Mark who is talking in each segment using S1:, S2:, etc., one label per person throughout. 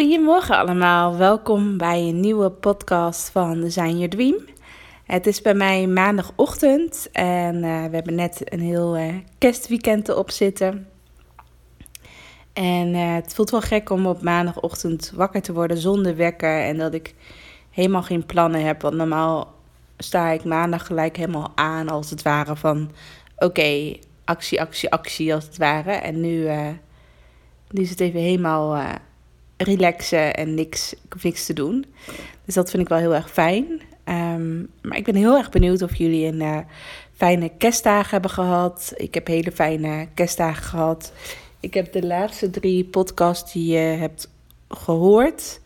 S1: Goedemorgen allemaal, welkom bij een nieuwe podcast van Design Your Dream. Het is bij mij maandagochtend en eh, we hebben net een heel eh, kerstweekend erop zitten. En eh, het voelt wel gek om op maandagochtend wakker te worden zonder wekker en dat ik helemaal geen plannen heb. Want normaal sta ik maandag gelijk helemaal aan als het ware van oké, actie, actie, actie als het ware. En nu, nu is het even helemaal relaxen en niks, ik niks te doen. Dus dat vind ik wel heel erg fijn. Ehm, maar ik ben heel erg benieuwd of jullie een eh, fijne kerstdagen hebben gehad. Ik heb hele fijne kerstdagen gehad. Ik heb de laatste drie podcasts die je hebt gehoord.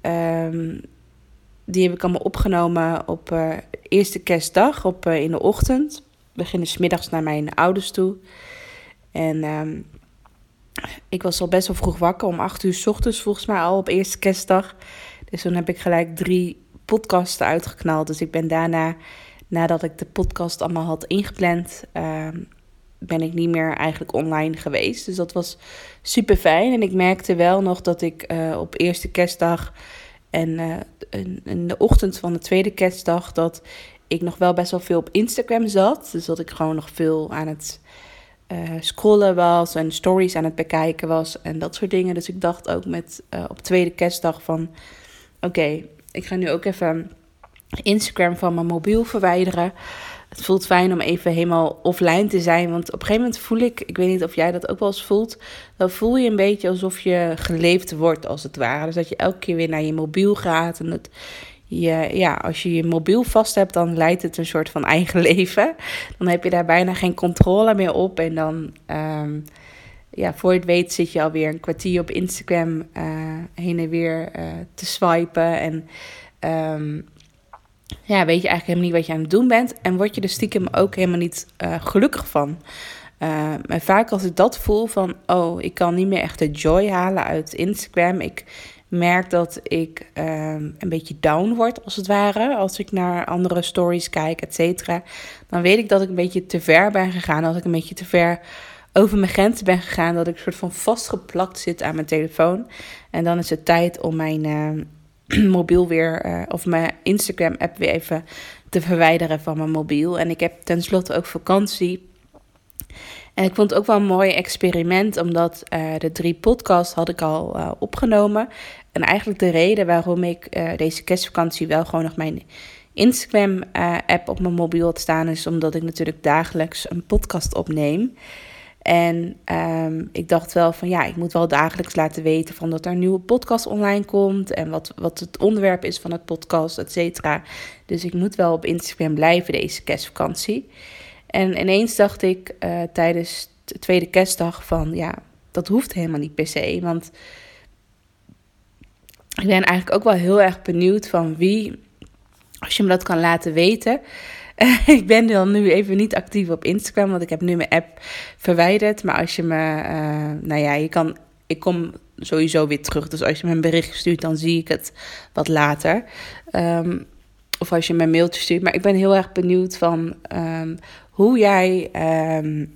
S1: ehm, die heb ik allemaal opgenomen op eh, eerste kerstdag op, eh, in de ochtend. We beginnen smiddags naar mijn ouders toe. En ehm, ik was al best wel vroeg wakker, om acht uur s ochtends volgens mij al op eerste kerstdag. Dus toen heb ik gelijk drie podcasts uitgeknald. Dus ik ben daarna, nadat ik de podcast allemaal had ingepland, ehm, ben ik niet meer eigenlijk online geweest. Dus dat was super fijn. En ik merkte wel nog dat ik eh, op eerste kerstdag en eh, in de ochtend van de tweede kerstdag dat ik nog wel best wel veel op Instagram zat. Dus dat ik gewoon nog veel aan het eh, scrollen was en stories aan het bekijken was en dat soort dingen. Dus ik dacht ook met eh, op tweede kerstdag van oké, ik ga nu ook even Instagram van mijn mobiel verwijderen. Het voelt fijn om even helemaal offline te zijn. Want op een gegeven moment voel ik, ik weet niet of jij dat ook wel eens voelt. Dan voel je een beetje alsof je geleefd wordt, als het ware. Dus dat je elke keer weer naar je mobiel gaat. En dat ja, als je je mobiel vast hebt, dan leidt het een soort van eigen leven. Dan heb je daar bijna geen controle meer op. En dan, ehm, ja, voor je het weet, zit je alweer een kwartier op Instagram eh, heen en weer eh, te swipen. En ehm, ja, weet je eigenlijk helemaal niet wat je aan het doen bent. En word je er stiekem ook helemaal niet eh, gelukkig van. Uh, en vaak als ik dat voel van, oh, ik kan niet meer echt de joy halen uit Instagram. Ik merk dat ik um, een beetje down word, als het ware. Als ik naar andere stories kijk, et cetera. Dan weet ik dat ik een beetje te ver ben gegaan. Dat ik een beetje te ver over mijn grenzen ben gegaan. Dat ik soort van vastgeplakt zit aan mijn telefoon. En dan is het tijd om mijn... Uh, mobiel weer, uh, of mijn Instagram-app weer even te verwijderen van mijn mobiel. En ik heb tenslotte ook vakantie. En ik vond het ook wel een mooi experiment, omdat uh, de drie podcasts had ik al uh, opgenomen. En eigenlijk de reden waarom ik deze kerstvakantie wel gewoon nog mijn Instagram-app op mijn mobiel had staan, is omdat ik natuurlijk dagelijks een podcast opneem. En um, ik dacht wel van ja, ik moet wel dagelijks laten weten van dat er een nieuwe podcast online komt. En wat, wat het onderwerp is van het podcast, et cetera. Dus ik moet wel op Instagram blijven deze kerstvakantie. En ineens dacht ik uh, tijdens de tweede kerstdag van ja, dat hoeft helemaal niet per se. Want ik ben eigenlijk ook wel heel erg benieuwd van wie, als je me dat kan laten weten. ik ben dan nu even niet actief op Instagram, want ik heb nu mijn app verwijderd. Maar als je me, uh, nou ja, je kan, ik kom sowieso weer terug. Dus als je me een bericht stuurt, dan zie ik het wat later. Um, of als je me een mailtje stuurt. Maar ik ben heel erg benieuwd van um, hoe jij um,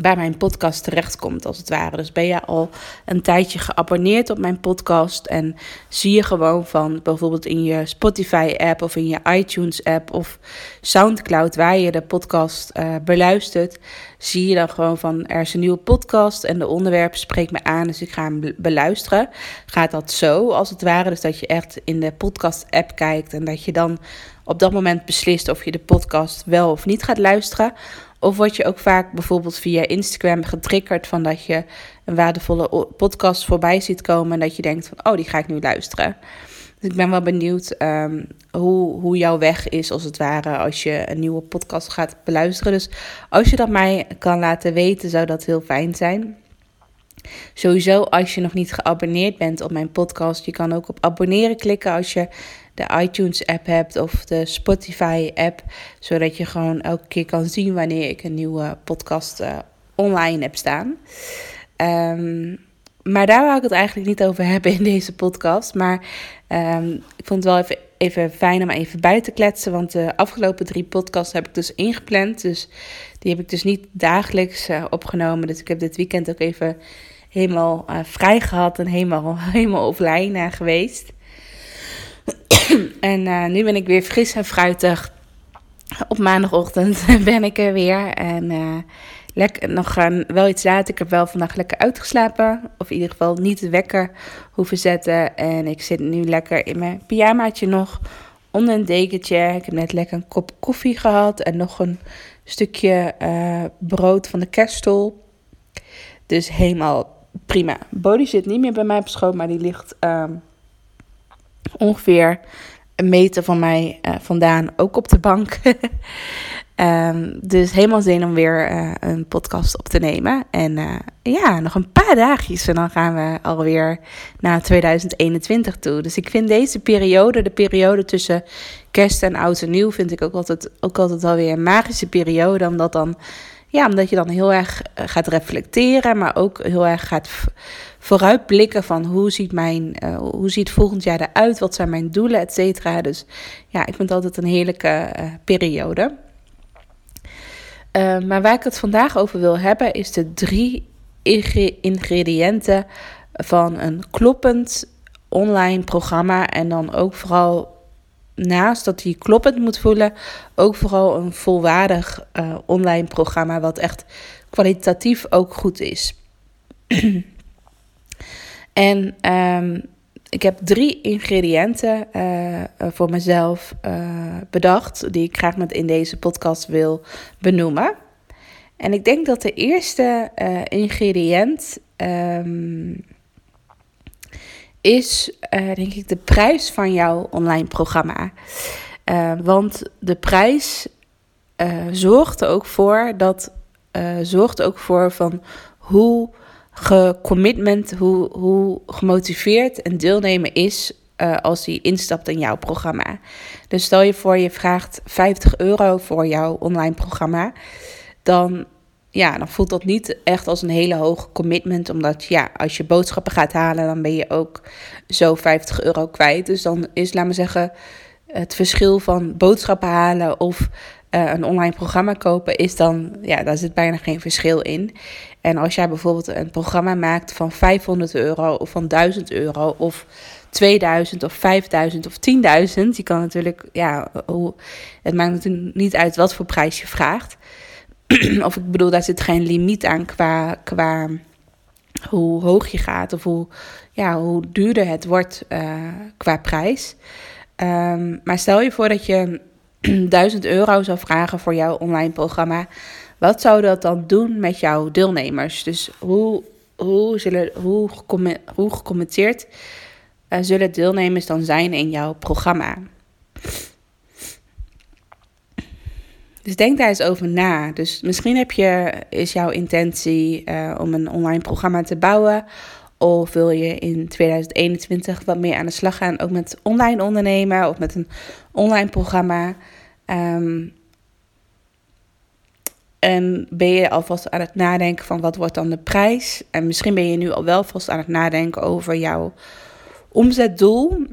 S1: bij mijn podcast terechtkomt, als het ware. Dus ben je al een tijdje geabonneerd op mijn podcast en zie je gewoon van bijvoorbeeld in je Spotify-app of in je iTunes-app of SoundCloud, waar je de podcast uh, beluistert, zie je dan gewoon van er is een nieuwe podcast en de onderwerp spreekt me aan, dus ik ga hem beluisteren. Gaat dat zo, als het ware, dus dat je echt in de podcast-app kijkt en dat je dan op dat moment beslist of je de podcast wel of niet gaat luisteren. Of word je ook vaak bijvoorbeeld via Instagram getriggerd van dat je een waardevolle podcast voorbij ziet komen en dat je denkt van oh die ga ik nu luisteren. Dus ik ben wel benieuwd ehm, hoe, hoe jouw weg is, als het ware, als je een nieuwe podcast gaat beluisteren. Dus als je dat mij kan laten weten, zou dat heel fijn zijn. Sowieso, als je nog niet geabonneerd bent op mijn podcast, je kan ook op abonneren klikken als je de iTunes app hebt of de Spotify app, zodat je gewoon elke keer kan zien wanneer ik een nieuwe podcast uh, online heb staan. Um, maar daar wou ik het eigenlijk niet over hebben in deze podcast. Maar um, ik vond het wel even, even fijn om even bij te kletsen. Want de afgelopen drie podcasts heb ik dus ingepland. Dus die heb ik dus niet dagelijks uh, opgenomen. Dus ik heb dit weekend ook even helemaal uh, vrij gehad en helemaal, helemaal offline uh, geweest. en nu ben ik weer fris en fruitig. Op maandagochtend ben ik er weer. En lekker, nog uh, wel iets later. Ik heb wel vandaag lekker uitgeslapen. Of in ieder geval niet de wekker hoeven zetten. En ik zit nu lekker in mijn pyjamaatje nog. Onder een dekentje. Ik heb net lekker een kop koffie gehad. En nog een stukje brood van de kerststol. Dus helemaal prima. Body zit niet meer bij mij op schoot. Maar die ligt uh, ongeveer een meter van mij uh, vandaan. Ook op de bank. Um, dus helemaal zin om weer uh, een podcast op te nemen. En uh, ja, nog een paar dagjes en dan gaan we alweer naar 2021 toe. Dus ik vind deze periode, de periode tussen kerst en oud en nieuw, vind ik ook altijd, ook altijd wel weer een magische periode. Omdat, dan, ja, omdat je dan heel erg eh, gaat reflecteren, maar ook heel erg gaat vooruitblikken van hoe ziet, mijn, uh, hoe ziet volgend jaar eruit, wat zijn mijn doelen, et cetera. Dus ja, ik vind het altijd een heerlijke uh, periode. Maar waar ik het vandaag over wil hebben, is de drie ingrediënten van een kloppend online programma. En dan ook vooral naast dat hij kloppend moet voelen, ook vooral een volwaardig uh, online programma, wat echt kwalitatief ook goed is. en um, ik heb drie ingrediënten uh, voor mezelf uh, bedacht, die ik graag met in deze podcast wil benoemen. En ik denk dat de eerste ingrediënt um, is, denk ik, de prijs van jouw online programma. want de prijs zorgt er ook voor dat zorgt ook voor van hoe gecommitment, hoe, hoe gemotiveerd een deelnemer is als hij instapt in jouw programma. Dus stel je voor, je vraagt 50 euro voor jouw online programma. Dan, ja, dan voelt dat niet echt als een hele hoge commitment. Omdat ja, als je boodschappen gaat halen, dan ben je ook zo 50 euro kwijt. Dus dan is, laat me zeggen, het verschil van boodschappen halen of uh, een online programma kopen, is dan, ja, daar zit bijna geen verschil in. En als jij bijvoorbeeld een programma maakt van 500 euro of van 1000 euro of 2000 of 5000 of 10.000, je kan natuurlijk, ja, het maakt natuurlijk niet uit wat voor prijs je vraagt. of ik bedoel, daar zit geen limiet aan qua, qua hoe hoog je gaat of hoe, ja, hoe duurder het wordt uh, qua prijs. Um, maar stel je voor dat je 1000 euro zou vragen voor jouw online programma. Wat zou dat dan doen met jouw deelnemers? Dus hoe, hoe, zullen, hoe, hoe gecommenteerd uh, zullen deelnemers dan zijn in jouw programma? Dus denk daar eens over na. Dus misschien heb je, is jouw intentie uh, om een online programma te bouwen. Of wil je in 2021 wat meer aan de slag gaan, ook met online ondernemen of met een online programma. Um, en ben je alvast aan het nadenken van wat wordt dan de prijs? En misschien ben je nu al wel vast aan het nadenken over jouw omzetdoel.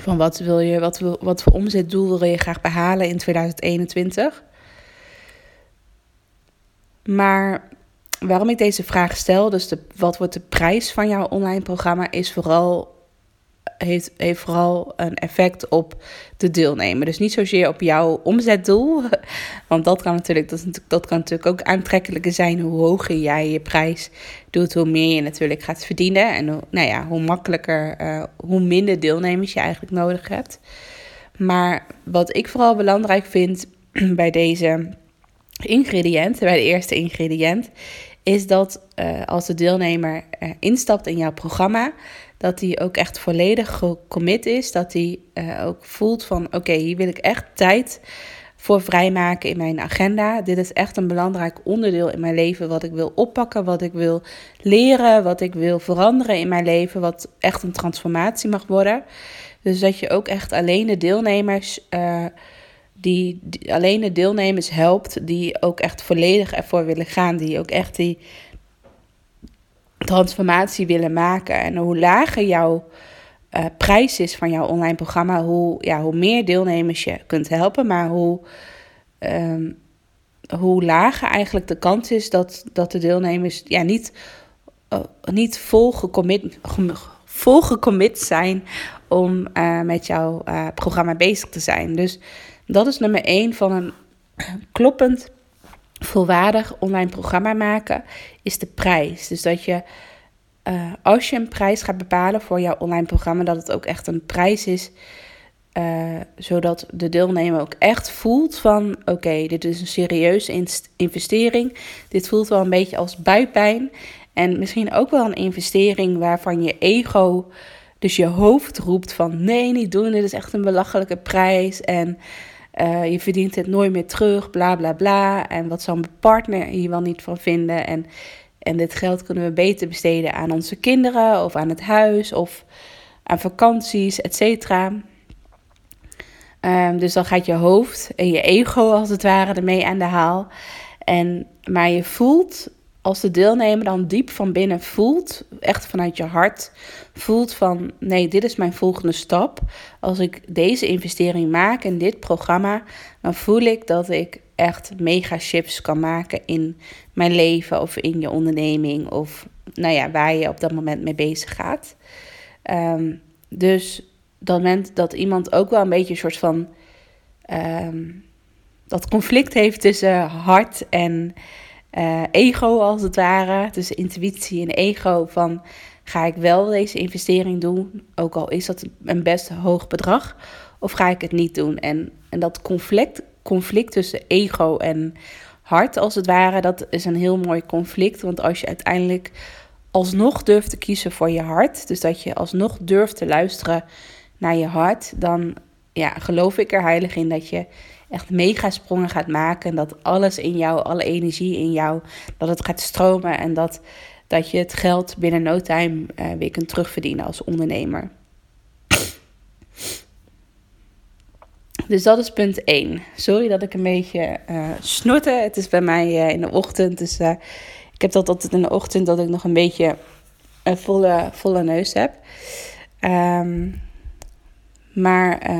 S1: Van wat wil je, wat, wil, wat voor omzetdoel wil je graag behalen in 2021? Maar waarom ik deze vraag stel, dus de, wat wordt de prijs van jouw online programma, is vooral heeft, heeft vooral een effect op de deelnemer. Dus niet zozeer op jouw omzetdoel. Want dat kan natuurlijk, dat, dat kan natuurlijk ook aantrekkelijker zijn. Hoe hoger jij je prijs doet, hoe meer je natuurlijk gaat verdienen. En hoe, nou ja, hoe makkelijker, uh, hoe minder deelnemers je eigenlijk nodig hebt. Maar wat ik vooral belangrijk vind bij deze ingrediënt, bij de eerste ingrediënt, is dat uh, als de deelnemer uh, instapt in jouw programma, dat hij ook echt volledig gecommit is. Dat hij eh, ook voelt van oké, hier wil ik echt tijd voor vrijmaken in mijn agenda. Dit is echt een belangrijk onderdeel in mijn leven. Wat ik wil oppakken, wat ik wil leren, wat ik wil veranderen in mijn leven. Wat echt een transformatie mag worden. Dus dat je ook echt alleen de deelnemers. eh, die, die alleen de deelnemers helpt, die ook echt volledig ervoor willen gaan, die ook echt die transformatie willen maken. En hoe lager jouw eh, prijs is van jouw online programma, hoe, ja, hoe meer deelnemers je kunt helpen, maar hoe, ehm, hoe lager eigenlijk de kans is dat, dat de deelnemers ja, niet, eh, niet vol gecommit, zijn om eh, met jouw programma bezig te zijn. Dus dat is nummer één van een kloppend, volwaardig online programma maken, is de prijs. Dus dat je, eh, als je een prijs gaat bepalen voor jouw online programma, dat het ook echt een prijs is, eh, zodat de deelnemer ook echt voelt van, oké, dit is een serieuze investering. Dit voelt wel een beetje als buikpijn. En misschien ook wel een investering waarvan je ego, dus je hoofd roept van, nee, niet doen, dit is echt een belachelijke prijs. En eh, je verdient het nooit meer terug, bla bla bla. En wat zal mijn partner hier wel niet van vinden? En, en dit geld kunnen we beter besteden aan onze kinderen of aan het huis of aan vakanties, et cetera. Ehm, dus dan gaat je hoofd en je ego als het ware ermee aan de haal. En, maar je voelt, als de deelnemer dan diep van binnen voelt, echt vanuit je hart, voelt van nee, dit is mijn volgende stap. Als ik deze investering maak in dit programma, dan voel ik dat ik echt mega shifts kan maken in mijn leven of in je onderneming of nou ja, waar je op dat moment mee bezig gaat. Ehm, dus dat moment dat iemand ook wel een beetje een soort van ehm, dat conflict heeft tussen hart en eh, ego als het ware, tussen intuïtie en ego van ga ik wel deze investering doen, ook al is dat een best hoog bedrag, of ga ik het niet doen? En, en dat conflict, conflict tussen ego en hart als het ware, dat is een heel mooi conflict, want als je uiteindelijk alsnog durft te kiezen voor je hart, dus dat je alsnog durft te luisteren naar je hart, dan ja, geloof ik er heilig in dat je echt mega sprongen gaat maken. En dat alles in jou, alle energie in jou, dat het gaat stromen. En dat, dat je het geld binnen no time eh, weer kunt terugverdienen als ondernemer. Dus dat is punt 1. Sorry dat ik een beetje eh snorte. Het is bij mij eh, in de ochtend. Dus ik heb dat altijd in de ochtend dat ik nog een beetje een volle, volle neus heb. Ehm, maar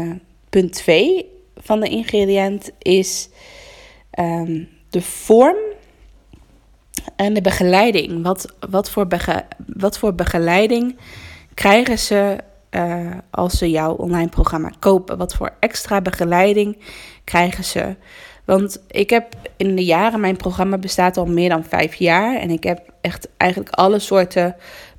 S1: punt 2 van de ingrediënt is ehm, de vorm en de begeleiding. Wat, wat, voor, bege, wat voor begeleiding krijgen ze uh, als ze jouw online programma kopen? Wat voor extra begeleiding krijgen ze? Want ik heb in de jaren, mijn programma bestaat al meer dan vijf jaar. En ik heb echt eigenlijk alle soorten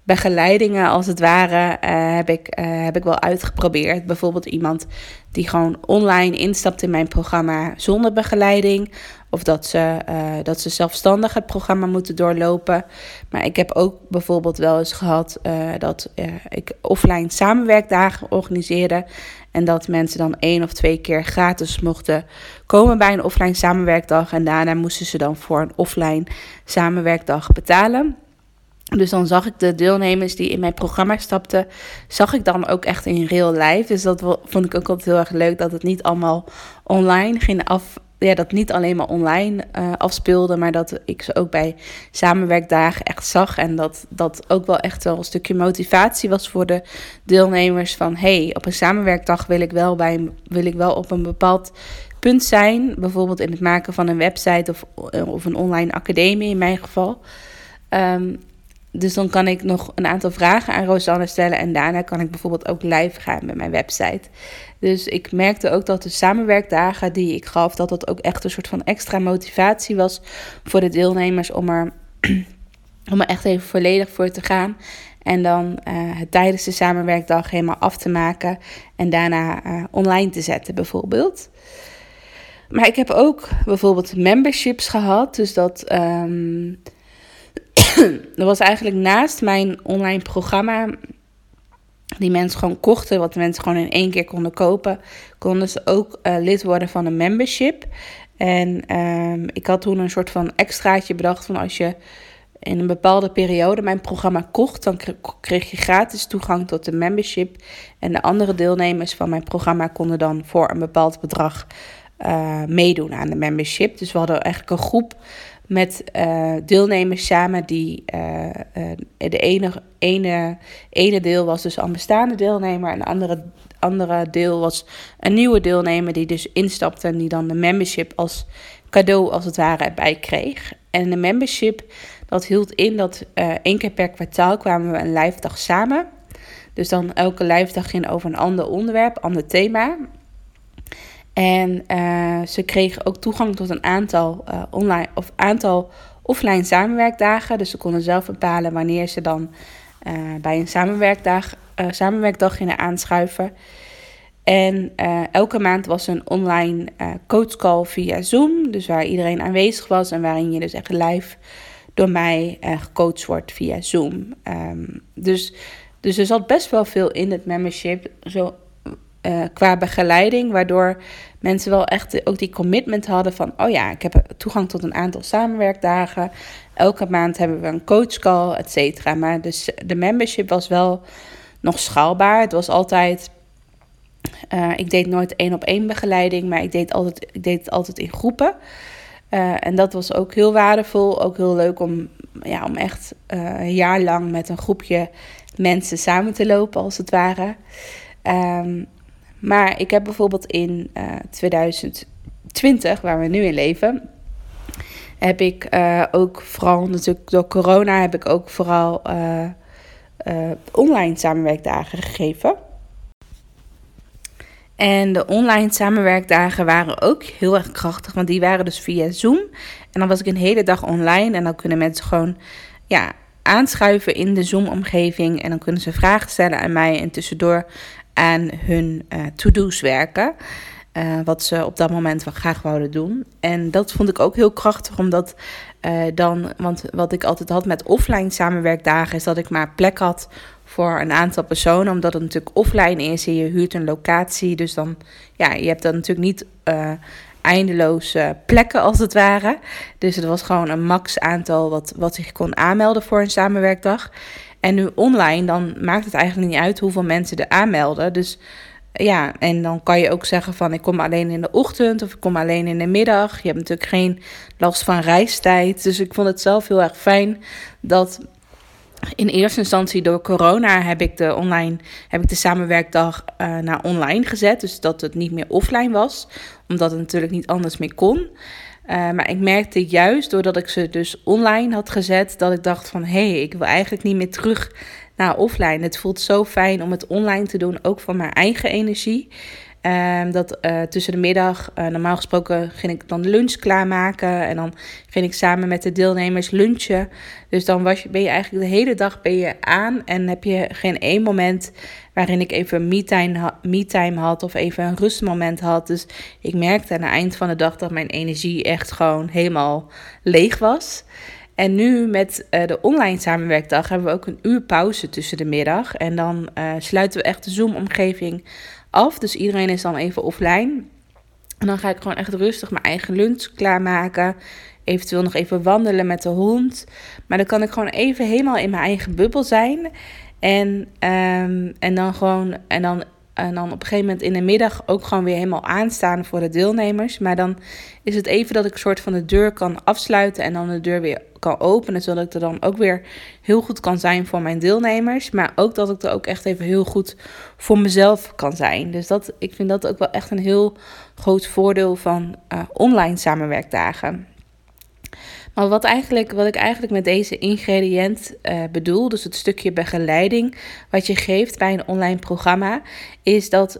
S1: begeleidingen, als het ware, uh, heb, ik, uh, heb ik wel uitgeprobeerd. Bijvoorbeeld iemand die gewoon online instapt in mijn programma zonder begeleiding. Of dat ze, uh, dat ze zelfstandig het programma moeten doorlopen. Maar ik heb ook bijvoorbeeld wel eens gehad dat ik offline samenwerkdagen organiseerde. En dat mensen dan één of twee keer gratis mochten komen bij een offline samenwerkdag. En daarna moesten ze dan voor een offline samenwerkdag betalen. Dus dan zag ik de deelnemers die in mijn programma stapten, zag ik dan ook echt in real life. Dus dat vond ik ook altijd heel erg leuk dat het niet allemaal online ging af. Ja, dat niet alleen maar online uh, afspeelde, maar dat ik ze ook bij samenwerkdagen echt zag. En dat dat ook wel echt wel een stukje motivatie was voor de deelnemers. Van hey, op een samenwerkdag wil ik wel, bij, wil ik wel op een bepaald punt zijn. Bijvoorbeeld in het maken van een website of, of een online academie in mijn geval. Um, dus dan kan ik nog een aantal vragen aan Rosanne stellen. En daarna kan ik bijvoorbeeld ook live gaan met mijn website. Dus ik merkte ook dat de samenwerkdagen die ik gaf, dat dat ook echt een soort van extra motivatie was voor de deelnemers om er, om er echt even volledig voor te gaan. En dan het tijdens de samenwerkdag helemaal af te maken. En daarna uh, online te zetten, bijvoorbeeld. Maar ik heb ook bijvoorbeeld memberships gehad. Dus dat. Um, dat was eigenlijk naast mijn online programma die mensen gewoon kochten, wat mensen gewoon in één keer konden kopen, konden ze ook eh, lid worden van een membership. En ehm, ik had toen een soort van extraatje bedacht van als je in een bepaalde periode mijn programma kocht, dan kreeg je gratis toegang tot de membership. En de andere deelnemers van mijn programma konden dan voor een bepaald bedrag uh, meedoen aan de membership. Dus we hadden eigenlijk een groep met uh, deelnemers samen die uh, de ene, ene, ene deel was dus al bestaande deelnemer en de andere, andere deel was een nieuwe deelnemer die dus instapte en die dan de membership als cadeau als het ware erbij kreeg. En de membership dat hield in dat één keer per kwartaal kwamen we een live dag samen. Dus dan elke live dag ging over een ander onderwerp, ander thema. En uh, ze kregen ook toegang tot een aantal, uh, online, of aantal offline samenwerkdagen. Dus ze konden zelf bepalen wanneer ze dan uh, bij een samenwerkdag, samenwerkdag gingen aanschuiven. En elke maand was een online coachcall via Zoom. Dus waar iedereen aanwezig was en waarin je dus echt live door mij gecoacht wordt via Zoom. Um, dus, dus er zat best wel veel in het membership. Zo qua begeleiding, waardoor mensen wel echt ook die commitment hadden van, oh ja, ik heb toegang tot een aantal samenwerkdagen. Elke maand hebben we een coachcall, et cetera. Maar dus de membership was wel nog schaalbaar. Het was altijd, uh, ik deed nooit één op één begeleiding, maar ik deed, altijd, ik deed het altijd in groepen. Uh, en dat was ook heel waardevol, ook heel leuk om, ja, om echt een jaar lang met een groepje mensen samen te lopen, als het ware. Um, maar ik heb bijvoorbeeld in uh, eh, 2020, waar we nu in leven, heb ik uh, ook vooral natuurlijk door corona heb ik ook vooral uh, online samenwerkdagen gegeven. En de online samenwerkdagen waren ook heel erg krachtig, want die waren dus via Zoom. En dan was ik een hele dag online en dan kunnen mensen gewoon ja, aanschuiven in de Zoom-omgeving. En dan kunnen ze vragen stellen aan mij en tussendoor aan hun uh, to-do's werken. Uh, wat ze op dat moment wel graag wouden doen. En dat vond ik ook heel krachtig, omdat uh, dan, want wat ik altijd had met offline samenwerkdagen, is dat ik maar plek had voor een aantal personen, omdat het natuurlijk offline is en je huurt een locatie. Dus dan, ja, je hebt dan natuurlijk niet uh, eindeloze plekken als het ware. Dus het was gewoon een max aantal wat, wat zich kon aanmelden voor een samenwerkdag. En nu online, dan maakt het eigenlijk niet uit hoeveel mensen er aanmelden. Dus ja, en dan kan je ook zeggen van ik kom alleen in de ochtend of ik kom alleen in de middag. Je hebt natuurlijk geen last van reistijd. Dus ik vond het zelf heel erg fijn dat in eerste instantie door corona heb ik de online heb ik de samenwerkdag uh, naar online gezet. Dus dat het niet meer offline was. Omdat het natuurlijk niet anders meer kon. Uh, maar ik merkte juist doordat ik ze dus online had gezet, dat ik dacht van hé, hey, ik wil eigenlijk niet meer terug naar offline. Het voelt zo fijn om het online te doen, ook voor mijn eigen energie. Um, dat uh, tussen de middag, uh, normaal gesproken ging ik dan lunch klaarmaken. En dan ging ik samen met de deelnemers lunchen. Dus dan was je, ben je eigenlijk de hele dag ben je aan. En heb je geen één moment waarin ik even me-time, had of even een rustmoment had. Dus ik merkte aan het eind van de dag dat mijn energie echt gewoon helemaal leeg was. En nu met uh, de online samenwerkdag hebben we ook een uur pauze tussen de middag. En dan sluiten we echt de Zoom-omgeving af. Dus iedereen is dan even offline. En dan ga ik gewoon echt rustig mijn eigen lunch klaarmaken. Eventueel nog even wandelen met de hond. Maar dan kan ik gewoon even helemaal in mijn eigen bubbel zijn. En, um, en dan gewoon. En dan en dan op een gegeven moment in de middag ook gewoon weer helemaal aanstaan voor de deelnemers. Maar dan is het even dat ik een soort van de deur kan afsluiten en dan de deur weer kan openen. Zodat ik er dan ook weer heel goed kan zijn voor mijn deelnemers. Maar ook dat ik er ook echt even heel goed voor mezelf kan zijn. Dus dat, ik vind dat ook wel echt een heel groot voordeel van uh, online samenwerkdagen. Maar wat, eigenlijk, wat ik eigenlijk met deze ingrediënt uh, bedoel, dus het stukje begeleiding wat je geeft bij een online programma, is dat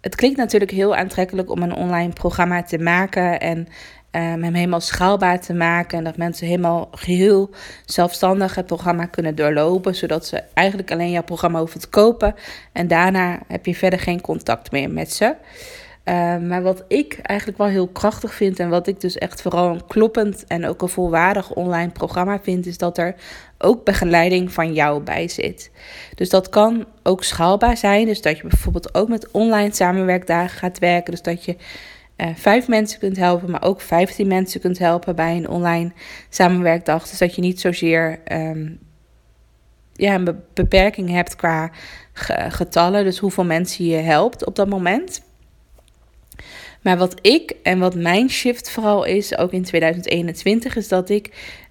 S1: het klinkt natuurlijk heel aantrekkelijk om een online programma te maken en um, hem helemaal schaalbaar te maken. En dat mensen helemaal geheel zelfstandig het programma kunnen doorlopen, zodat ze eigenlijk alleen jouw programma hoeven te kopen. En daarna heb je verder geen contact meer met ze. Uh, maar wat ik eigenlijk wel heel krachtig vind en wat ik dus echt vooral een kloppend en ook een volwaardig online programma vind, is dat er ook begeleiding van jou bij zit. Dus dat kan ook schaalbaar zijn. Dus dat je bijvoorbeeld ook met online samenwerkdagen gaat werken. Dus dat je uh, vijf mensen kunt helpen, maar ook vijftien mensen kunt helpen bij een online samenwerkdag. Dus dat je niet zozeer um, een beperking hebt qua getallen, dus hoeveel mensen je helpt op dat moment. Maar wat ik en wat mijn shift vooral is, ook in 2021, is dat ik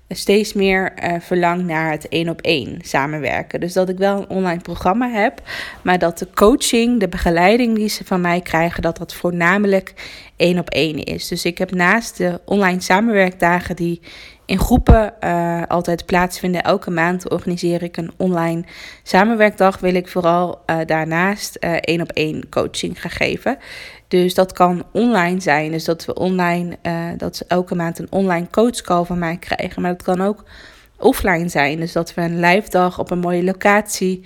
S1: steeds meer uh, verlang naar het één op één samenwerken. Dus dat ik wel een online programma heb, maar dat de coaching, de begeleiding die ze van mij krijgen, dat dat voornamelijk één op één is. Dus ik heb naast de online samenwerkdagen die in groepen uh, altijd plaatsvinden. Elke maand organiseer ik een online samenwerkdag. Wil ik vooral uh, daarnaast één op één coaching gaan geven. Dus dat kan online zijn. Dus dat we online, uh, dat ze elke maand een online coachcall van mij krijgen. Maar dat kan ook offline zijn. Dus dat we een live dag op een mooie locatie,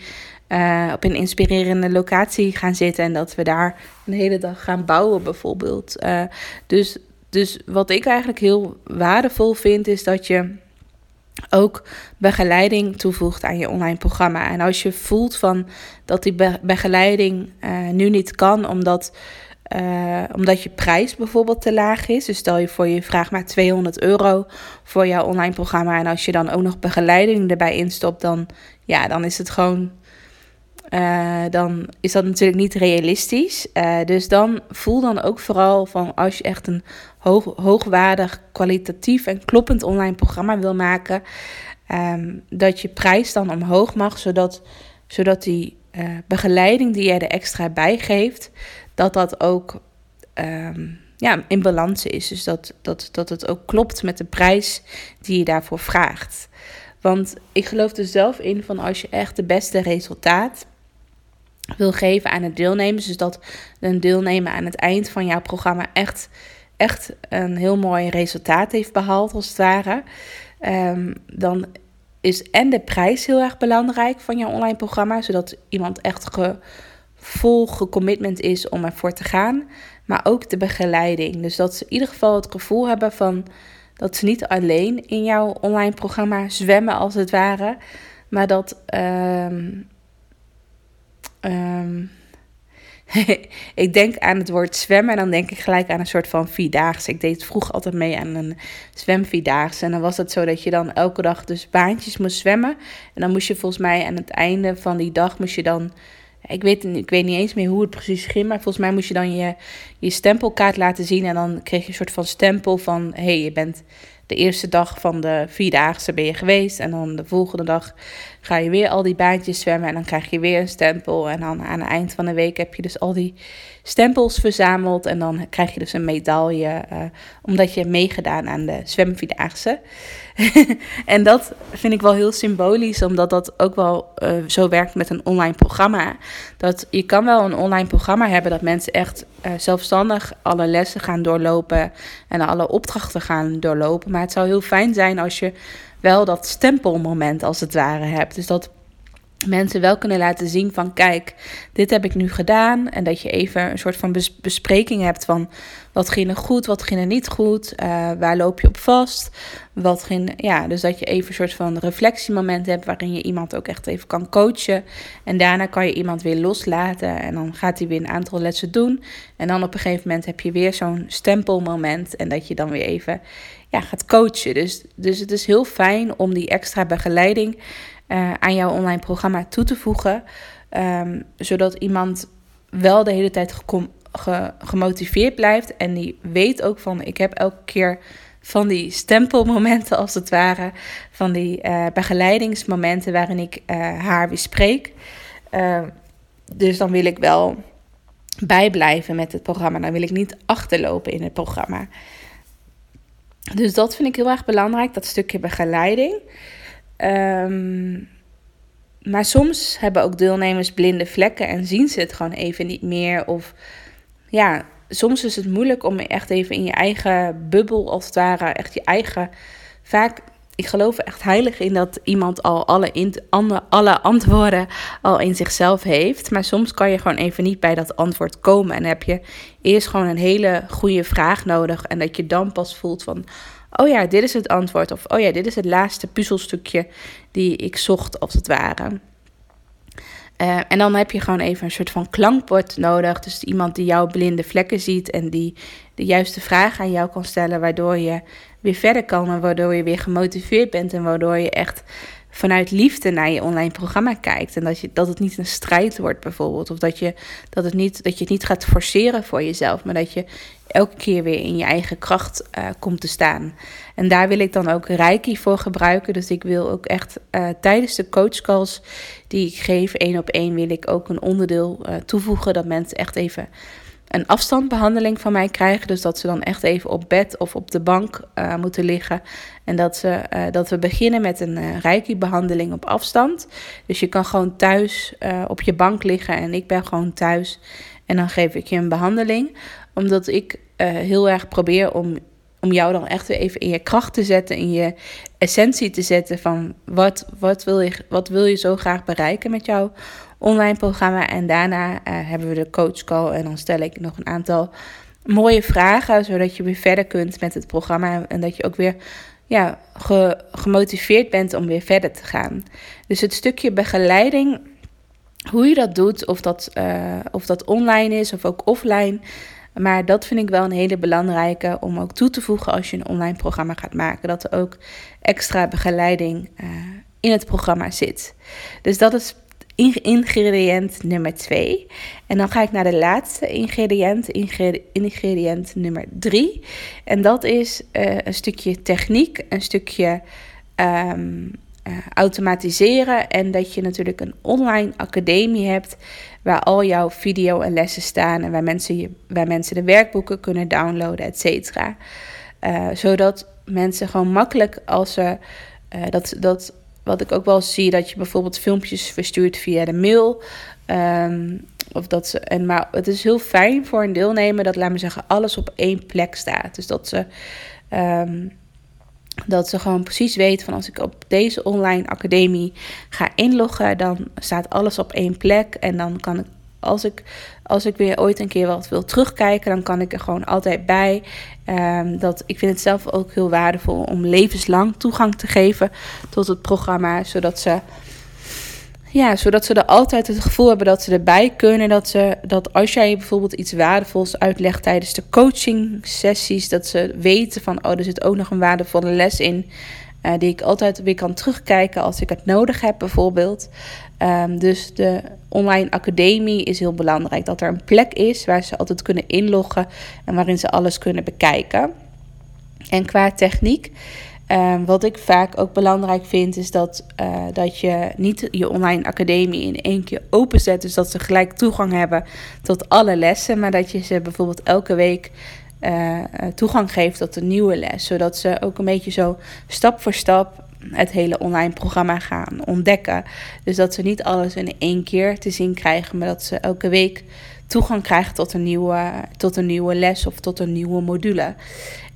S1: uh, op een inspirerende locatie gaan zitten. En dat we daar een hele dag gaan bouwen, bijvoorbeeld. Uh, dus, dus wat ik eigenlijk heel waardevol vind, is dat je ook begeleiding toevoegt aan je online programma. En als je voelt van dat die begeleiding nu niet kan, omdat uh, omdat je prijs bijvoorbeeld te laag is. Dus stel je voor je vraagt maar 200 euro voor jouw online programma. En als je dan ook nog begeleiding erbij instopt, dan, ja, dan is het gewoon. Uh, dan is dat natuurlijk niet realistisch. Uh, dus dan voel dan ook vooral van als je echt een hoog, hoogwaardig, kwalitatief en kloppend online programma wil maken, um, dat je prijs dan omhoog mag, zodat, zodat die begeleiding die jij er extra bij geeft, dat dat ook um, ja, in balans is. Dus dat, dat, dat het ook klopt met de prijs die je daarvoor vraagt. Want ik geloof er zelf in van als je echt de beste resultaat wil geven aan het deelnemers. Dus dat een deelnemer aan het eind van jouw programma echt, echt een heel mooi resultaat heeft behaald, als het ware. Um, dan is en de prijs heel erg belangrijk van jouw online programma, zodat iemand echt ge, vol gecommitment is om ervoor te gaan. Maar ook de begeleiding. Dus dat ze in ieder geval het gevoel hebben van dat ze niet alleen in jouw online programma zwemmen als het ware. Maar dat. Um, um, ik denk aan het woord zwemmen en dan denk ik gelijk aan een soort van vierdaagse. Ik deed vroeger altijd mee aan een zwemvierdaagse. En dan was het zo dat je dan elke dag dus baantjes moest zwemmen. En dan moest je volgens mij aan het einde van die dag moest je dan ik weet, ik weet niet eens meer hoe het precies ging, maar volgens mij moest je dan je, je stempelkaart laten zien. En dan kreeg je een soort van stempel van: hé, hey, je bent de eerste dag van de vierdaagse ben je geweest. En dan de volgende dag ga je weer al die baantjes zwemmen. En dan krijg je weer een stempel. En dan aan het eind van de week heb je dus al die stempels verzameld. En dan krijg je dus een medaille. Uh, omdat je hebt meegedaan aan de zwemvierdaagse. en dat vind ik wel heel symbolisch, omdat dat ook wel uh, zo werkt met een online programma. Dat je kan wel een online programma hebben dat mensen echt uh, zelfstandig alle lessen gaan doorlopen en alle opdrachten gaan doorlopen. Maar het zou heel fijn zijn als je wel dat stempelmoment als het ware hebt. Dus dat mensen wel kunnen laten zien van kijk, dit heb ik nu gedaan. En dat je even een soort van bespreking hebt van wat ging er goed, wat ging er niet goed, uh, waar loop je op vast. Wat ging, ja, dus dat je even een soort van reflectiemoment hebt waarin je iemand ook echt even kan coachen. En daarna kan je iemand weer loslaten en dan gaat hij weer een aantal lessen doen. En dan op een gegeven moment heb je weer zo'n stempelmoment en dat je dan weer even ja, gaat coachen. Dus, dus het is heel fijn om die extra begeleiding uh, aan jouw online programma toe te voegen. Um, zodat iemand wel de hele tijd ge gemotiveerd blijft. En die weet ook van ik heb elke keer van die stempelmomenten als het ware. Van die uh, begeleidingsmomenten waarin ik uh, haar weer spreek. Uh, dus dan wil ik wel bijblijven met het programma. Dan wil ik niet achterlopen in het programma. Dus dat vind ik heel erg belangrijk, dat stukje begeleiding. Um, maar soms hebben ook deelnemers blinde vlekken en zien ze het gewoon even niet meer. Of ja, soms is het moeilijk om echt even in je eigen bubbel, als het ware, echt je eigen. Vaak ik geloof echt heilig in dat iemand al alle, alle antwoorden al in zichzelf heeft. Maar soms kan je gewoon even niet bij dat antwoord komen. En heb je eerst gewoon een hele goede vraag nodig. En dat je dan pas voelt van, oh ja, dit is het antwoord. Of oh ja, dit is het laatste puzzelstukje die ik zocht, als het ware. Uh, en dan heb je gewoon even een soort van klankbord nodig. Dus iemand die jouw blinde vlekken ziet en die de juiste vraag aan jou kan stellen, waardoor je weer verder kan en waardoor je weer gemotiveerd bent en waardoor je echt vanuit liefde naar je online programma kijkt. En dat, je, dat het niet een strijd wordt bijvoorbeeld. Of dat je, dat, het niet, dat je het niet gaat forceren voor jezelf. Maar dat je elke keer weer in je eigen kracht uh, komt te staan. En daar wil ik dan ook Reiki voor gebruiken. Dus ik wil ook echt uh, tijdens de coachcalls die ik geef, één op één, wil ik ook een onderdeel uh, toevoegen. Dat mensen echt even een afstandbehandeling van mij krijgen. Dus dat ze dan echt even op bed of op de bank uh, moeten liggen. En dat, ze, uh, dat we beginnen met een uh, reiki-behandeling op afstand. Dus je kan gewoon thuis op je bank liggen en ik ben gewoon thuis. En dan geef ik je een behandeling. Omdat ik heel erg probeer om, om jou dan echt weer even in je kracht te zetten. In je essentie te zetten van wat, wat, wil, je, wat wil je zo graag bereiken met jouw online programma. En daarna uh, hebben we de coach call en dan stel ik nog een aantal mooie vragen, zodat je weer verder kunt met het programma en dat je ook weer ja, ge, gemotiveerd bent om weer verder te gaan. Dus het stukje begeleiding, hoe je dat doet, of dat, uh, of dat online is of ook offline. Maar dat vind ik wel een hele belangrijke om ook toe te voegen als je een online programma gaat maken. Dat er ook extra begeleiding uh, in het programma zit. Dus dat is ingrediënt nummer 2. En dan ga ik naar de laatste ingrediënt, ingrediënt nummer 3. En dat is uh, een stukje techniek, een stukje um, uh, automatiseren. En dat je natuurlijk een online academie hebt waar al jouw video en lessen staan en waar mensen, waar mensen de werkboeken kunnen downloaden, et cetera. Uh, zodat mensen gewoon makkelijk als ze dat, dat wat ik ook wel zie, dat je bijvoorbeeld filmpjes verstuurt via de mail. Um, of dat ze, en, maar het is heel fijn voor een deelnemer dat, laat me zeggen, alles op één plek staat. Dus dat ze, um, dat ze gewoon precies weten van als ik op deze online academie ga inloggen, dan staat alles op één plek. En dan kan ik als ik, als ik weer ooit een keer wat wil terugkijken, dan kan ik er gewoon altijd bij. Um, dat, ik vind het zelf ook heel waardevol om levenslang toegang te geven tot het programma. Zodat ze, ja, zodat ze er altijd het gevoel hebben dat ze erbij kunnen. Dat, ze, dat als jij bijvoorbeeld iets waardevols uitlegt tijdens de coaching sessies, dat ze weten van, oh, er zit ook nog een waardevolle les in. Uh, die ik altijd weer kan terugkijken als ik het nodig heb, bijvoorbeeld. Um, dus de online academie is heel belangrijk. Dat er een plek is waar ze altijd kunnen inloggen en waarin ze alles kunnen bekijken. En qua techniek, um, wat ik vaak ook belangrijk vind, is dat, uh, dat je niet je online academie in één keer openzet. Dus dat ze gelijk toegang hebben tot alle lessen, maar dat je ze bijvoorbeeld elke week uh, toegang geeft tot een nieuwe les. Zodat ze ook een beetje zo stap voor stap het hele online programma gaan ontdekken. Dus dat ze niet alles in één keer te zien krijgen, maar dat ze elke week toegang krijgen tot een nieuwe, tot een nieuwe les of tot een nieuwe module.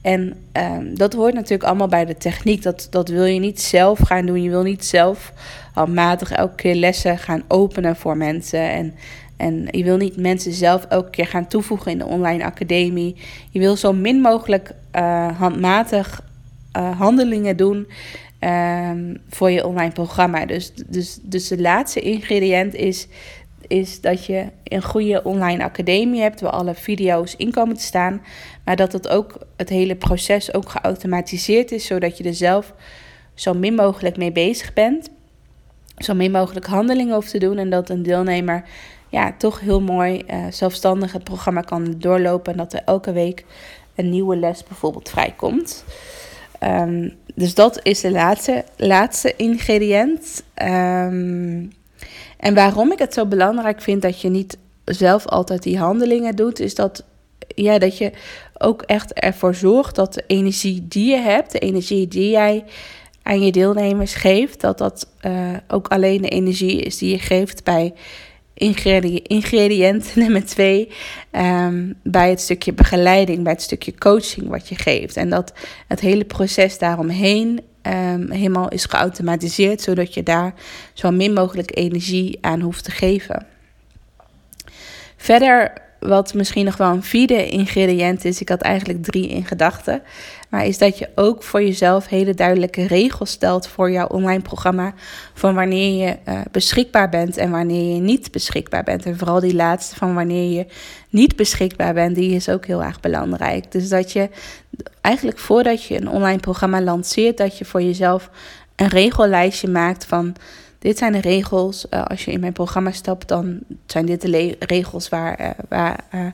S1: En um, dat hoort natuurlijk allemaal bij de techniek. Dat, dat wil je niet zelf gaan doen. Je wil niet zelf handmatig elke keer lessen gaan openen voor mensen. En en je wil niet mensen zelf elke keer gaan toevoegen in de online academie. Je wil zo min mogelijk uh, handmatig uh, handelingen doen um, voor je online programma. Dus, dus, dus de laatste ingrediënt is, is dat je een goede online academie hebt waar alle video's in komen te staan. Maar dat het ook het hele proces ook geautomatiseerd is, zodat je er zelf zo min mogelijk mee bezig bent. Zo min mogelijk handelingen hoeft te doen en dat een deelnemer ja, toch heel mooi uh, zelfstandig het programma kan doorlopen. En dat er elke week een nieuwe les bijvoorbeeld vrijkomt. Um, dus dat is de laatste, laatste ingrediënt. Um, en waarom ik het zo belangrijk vind dat je niet zelf altijd die handelingen doet, is dat, ja, dat je ook echt ervoor zorgt dat de energie die je hebt, de energie die jij aan je deelnemers geeft, dat dat uh, ook alleen de energie is die je geeft bij ingrediënt nummer twee um, bij het stukje begeleiding, bij het stukje coaching wat je geeft. En dat het hele proces daaromheen ehm, helemaal is geautomatiseerd, zodat je daar zo min mogelijk energie aan hoeft te geven. Verder, wat misschien nog wel een vierde ingrediënt is, ik had eigenlijk drie in gedachten, maar is dat je ook voor jezelf hele duidelijke regels stelt voor jouw online programma, van wanneer je uh, beschikbaar bent en wanneer je niet beschikbaar bent. En vooral die laatste van wanneer je niet beschikbaar bent, die is ook heel erg belangrijk. Dus dat je eigenlijk voordat je een online programma lanceert, dat je voor jezelf een regellijstje maakt van dit zijn de regels. Uh, als je in mijn programma stapt, dan zijn dit de regels waar, uh, waar, uh,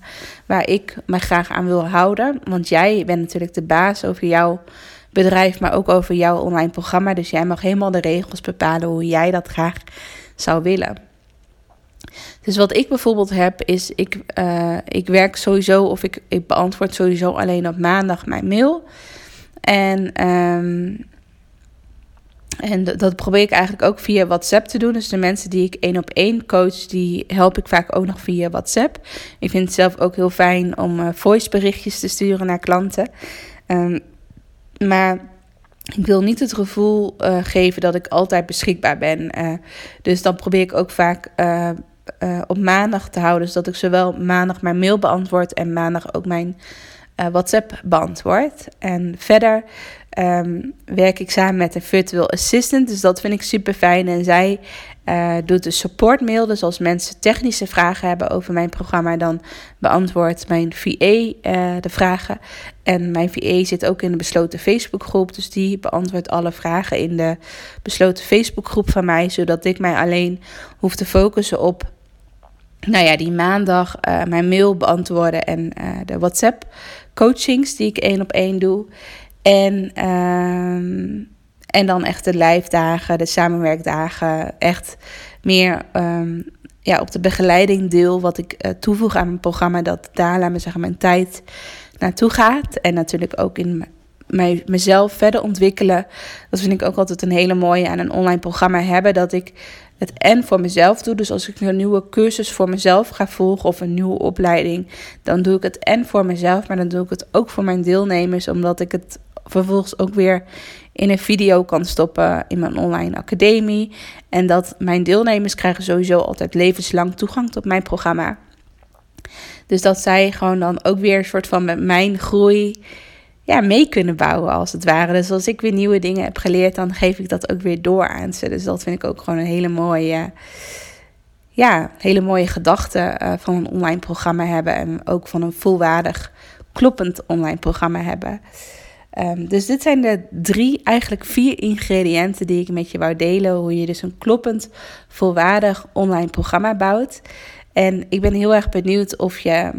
S1: waar ik me graag aan wil houden. Want jij bent natuurlijk de baas over jouw bedrijf, maar ook over jouw online programma. Dus jij mag helemaal de regels bepalen hoe jij dat graag zou willen. Dus wat ik bijvoorbeeld heb, is ik, ik werk sowieso of ik, ik beantwoord sowieso alleen op maandag mijn mail. En um, en dat probeer ik eigenlijk ook via WhatsApp te doen. Dus de mensen die ik één op één coach, die help ik vaak ook nog via WhatsApp. Ik vind het zelf ook heel fijn om uh, voiceberichtjes te sturen naar klanten. Um, maar ik wil niet het gevoel uh, geven dat ik altijd beschikbaar ben. Uh, dus dan probeer ik ook vaak op maandag te houden. Zodat ik zowel maandag mijn mail beantwoord en maandag ook mijn WhatsApp beantwoord. En verder um, werk ik samen met een virtual assistant. Dus dat vind ik super fijn. En zij uh, doet de support mail. Dus als mensen technische vragen hebben over mijn programma, dan beantwoordt mijn VA eh, de vragen. En mijn VA zit ook in de besloten Facebookgroep. Dus die beantwoordt alle vragen in de besloten Facebookgroep van mij. Zodat ik mij alleen hoef te focussen op nou ja, die maandag uh, mijn mail beantwoorden en de WhatsApp coachings die ik één op één doe. En, um, en dan echt de lijfdagen, de samenwerkdagen, echt meer um, ja, op de begeleiding deel wat ik uh, toevoeg aan mijn programma, dat daar, laat me zeggen, mijn tijd naartoe gaat. En natuurlijk ook in mij, mezelf verder ontwikkelen. Dat vind ik ook altijd een hele mooie aan een online programma hebben. Dat ik het en voor mezelf doe. Dus als ik een nieuwe cursus voor mezelf ga volgen of een nieuwe opleiding, dan doe ik het en voor mezelf, maar dan doe ik het ook voor mijn deelnemers, omdat ik het vervolgens ook weer in een video kan stoppen in mijn online academie. En dat mijn deelnemers krijgen sowieso altijd levenslang toegang tot mijn programma. Dus dat zij gewoon dan ook weer een soort van met mijn groei ja, mee kunnen bouwen als het ware. Dus als ik weer nieuwe dingen heb geleerd, dan geef ik dat ook weer door aan ze. Dus dat vind ik ook gewoon een hele mooie, ja, hele mooie gedachte uh, van een online programma hebben. En ook van een volwaardig, kloppend online programma hebben. Um, dus dit zijn de drie, eigenlijk vier ingrediënten die ik met je wou delen. Hoe je dus een kloppend, volwaardig online programma bouwt. En ik ben heel erg benieuwd of je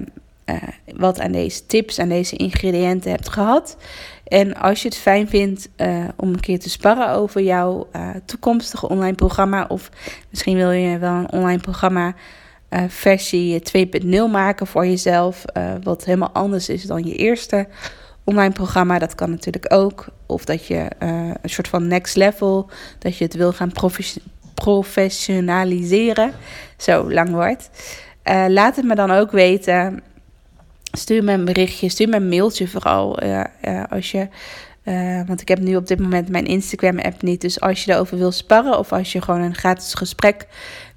S1: uh, wat aan deze tips, aan deze ingrediënten hebt gehad. En als je het fijn vindt uh, om een keer te sparren over jouw uh, toekomstige online programma. Of misschien wil je wel een online programma versie 2.0 maken voor jezelf. wat helemaal anders is dan je eerste online programma. Dat kan natuurlijk ook. Of dat je een soort van next level, dat je het wil gaan professionaliseren. Zo lang wordt. laat het me dan ook weten. Stuur me een berichtje, stuur me een mailtje vooral. Uh, als je, want ik heb nu op dit moment mijn Instagram-app niet. Dus als je erover wil sparren of als je gewoon een gratis gesprek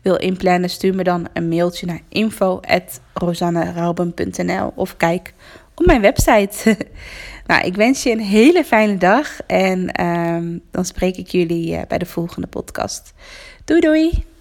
S1: wil inplannen, stuur me dan een mailtje naar info.rosannarauben.nl of kijk op mijn website. nou, ik wens je een hele fijne dag en ehm, dan spreek ik jullie bij de volgende podcast. Doei doei!